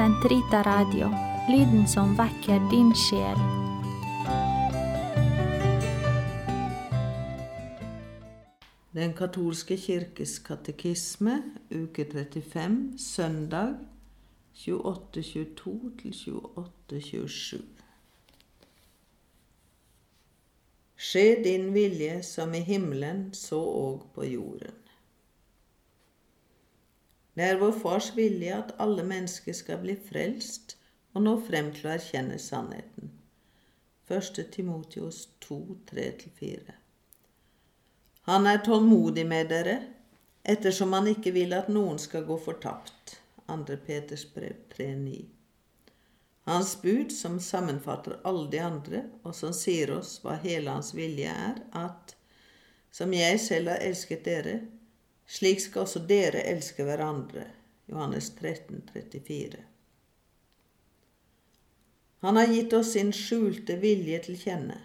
Sentrita Radio, lyden som vekker din sjel. Den katolske kirkes katekisme, uke 35, søndag 28.22-28.27. Skje din vilje som i himmelen, så òg på jorden. Det er vår Fars vilje at alle mennesker skal bli frelst og nå frem til å erkjenne sannheten. 1. Timotios 2, 3-4. Han er tålmodig med dere, ettersom han ikke vil at noen skal gå fortapt. 2. Peters brev 3,9. Hans bud, som sammenfatter alle de andre, og som sier oss hva hele hans vilje er, at som jeg selv har elsket dere, slik skal også dere elske hverandre. Johannes 13, 34. Han har gitt oss sin skjulte vilje til kjenne,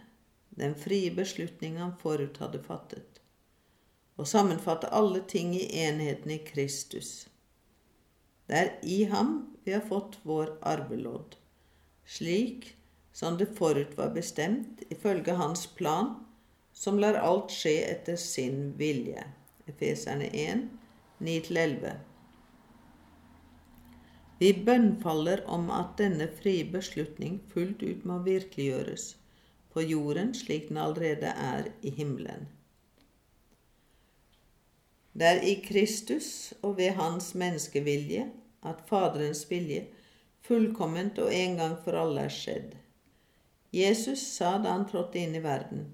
den frie beslutning han forut hadde fattet, og sammenfatte alle ting i enheten i Kristus. Det er i ham vi har fått vår arvelodd, slik som det forut var bestemt ifølge hans plan, som lar alt skje etter sin vilje. Efeserne 1, 9-11. Vi bønnfaller om at denne frie beslutning fullt ut må virkeliggjøres på jorden slik den allerede er i himmelen. Det er i Kristus og ved Hans menneskevilje at Faderens vilje fullkomment og en gang for alle er skjedd. Jesus sa da han trådte inn i verden,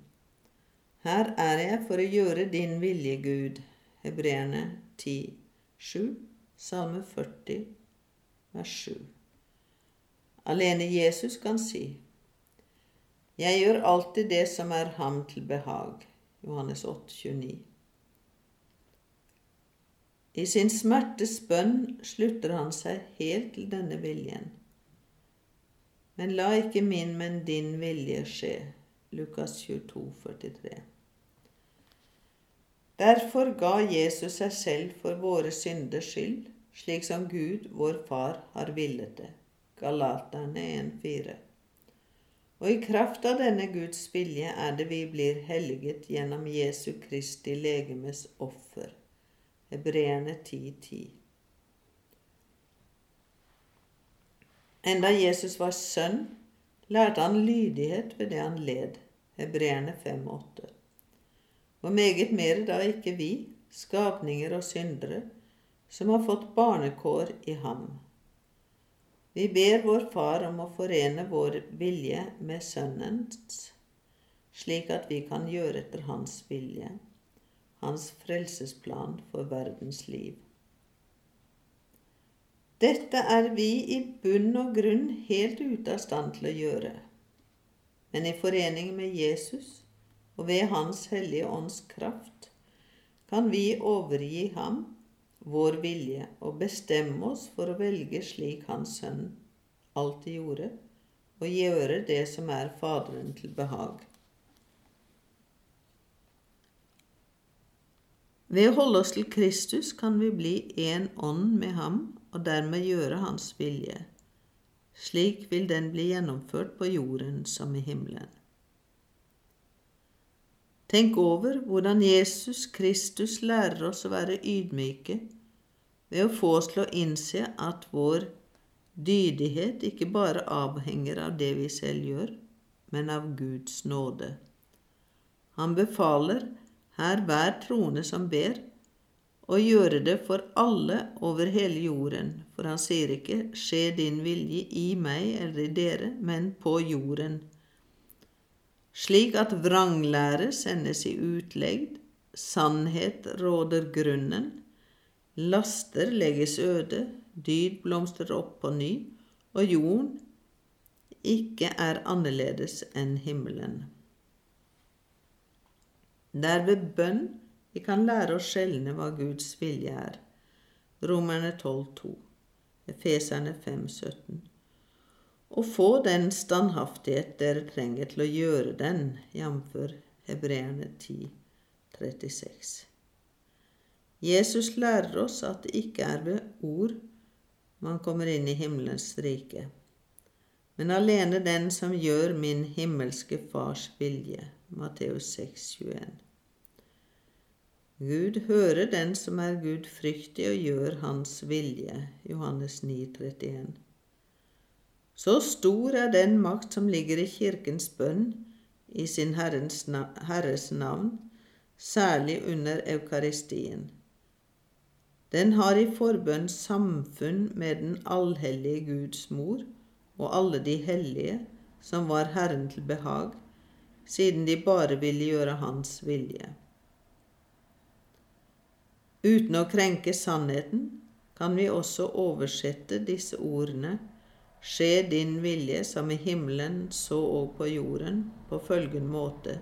Her er jeg for å gjøre din vilje, Gud. Hebreerne 10, 7, Salme 40, vers 7. Alene Jesus kan si, Jeg gjør alltid det som er ham til behag. Johannes 8, 29. I sin smertes bønn slutter han seg helt til denne viljen. Men la ikke min, men din vilje skje. Lukas 22, 43. Derfor ga Jesus seg selv for våre synders skyld, slik som Gud, vår Far, har villet det. Galaterne 1,4. Og i kraft av denne Guds vilje er det vi blir helliget gjennom Jesu Kristi legemes offer. Hebreerne 10,10. 10. Enda Jesus var sønn, lærte han lydighet ved det han led. Hebreerne 5,8. Og meget mer da ikke vi, skapninger og syndere, som har fått barnekår i ham. Vi ber vår Far om å forene vår vilje med Sønnens, slik at vi kan gjøre etter Hans vilje, Hans frelsesplan for verdens liv. Dette er vi i bunn og grunn helt ute av stand til å gjøre, men i forening med Jesus og ved Hans hellige ånds kraft kan vi overgi ham vår vilje og bestemme oss for å velge slik Hans Sønn alltid gjorde, og gjøre det som er Faderen til behag. Ved å holde oss til Kristus kan vi bli én ånd med ham og dermed gjøre hans vilje. Slik vil den bli gjennomført på jorden som i himmelen. Tenk over hvordan Jesus Kristus lærer oss å være ydmyke ved å få oss til å innse at vår dydighet ikke bare avhenger av det vi selv gjør, men av Guds nåde. Han befaler her hver troende som ber, å gjøre det for alle over hele jorden, for han sier ikke 'skje din vilje i meg eller i dere', men på jorden, slik at vranglære sendes i utlegd, sannhet råder grunnen, laster legges øde, dyd blomstrer opp på ny, og jorden ikke er annerledes enn himmelen. Der ved bønn vi kan lære å skjelne hva Guds vilje er. Romerne 12,2, Efeserne 5,17. Og få den standhaftighet dere trenger til å gjøre den, jf. Hebreerne 36. Jesus lærer oss at det ikke er ved ord, man kommer inn i himmelens rike, men alene den som gjør min himmelske Fars vilje. Matteus 6, 21. Gud hører den som er gudfryktig og gjør hans vilje. Johannes 9, 31. Så stor er den makt som ligger i Kirkens bønn i sin Herres navn, særlig under eukaristien. Den har i forbønn samfunn med den allhellige Guds mor og alle de hellige som var Herren til behag, siden de bare ville gjøre Hans vilje. Uten å krenke sannheten kan vi også oversette disse ordene Skje din vilje som i himmelen, så og på jorden, på følgende måte.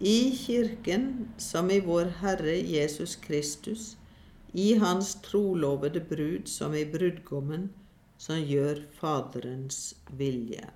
I Kirken, som i vår Herre Jesus Kristus, i hans trolovede brud som i brudgommen, som gjør Faderens vilje.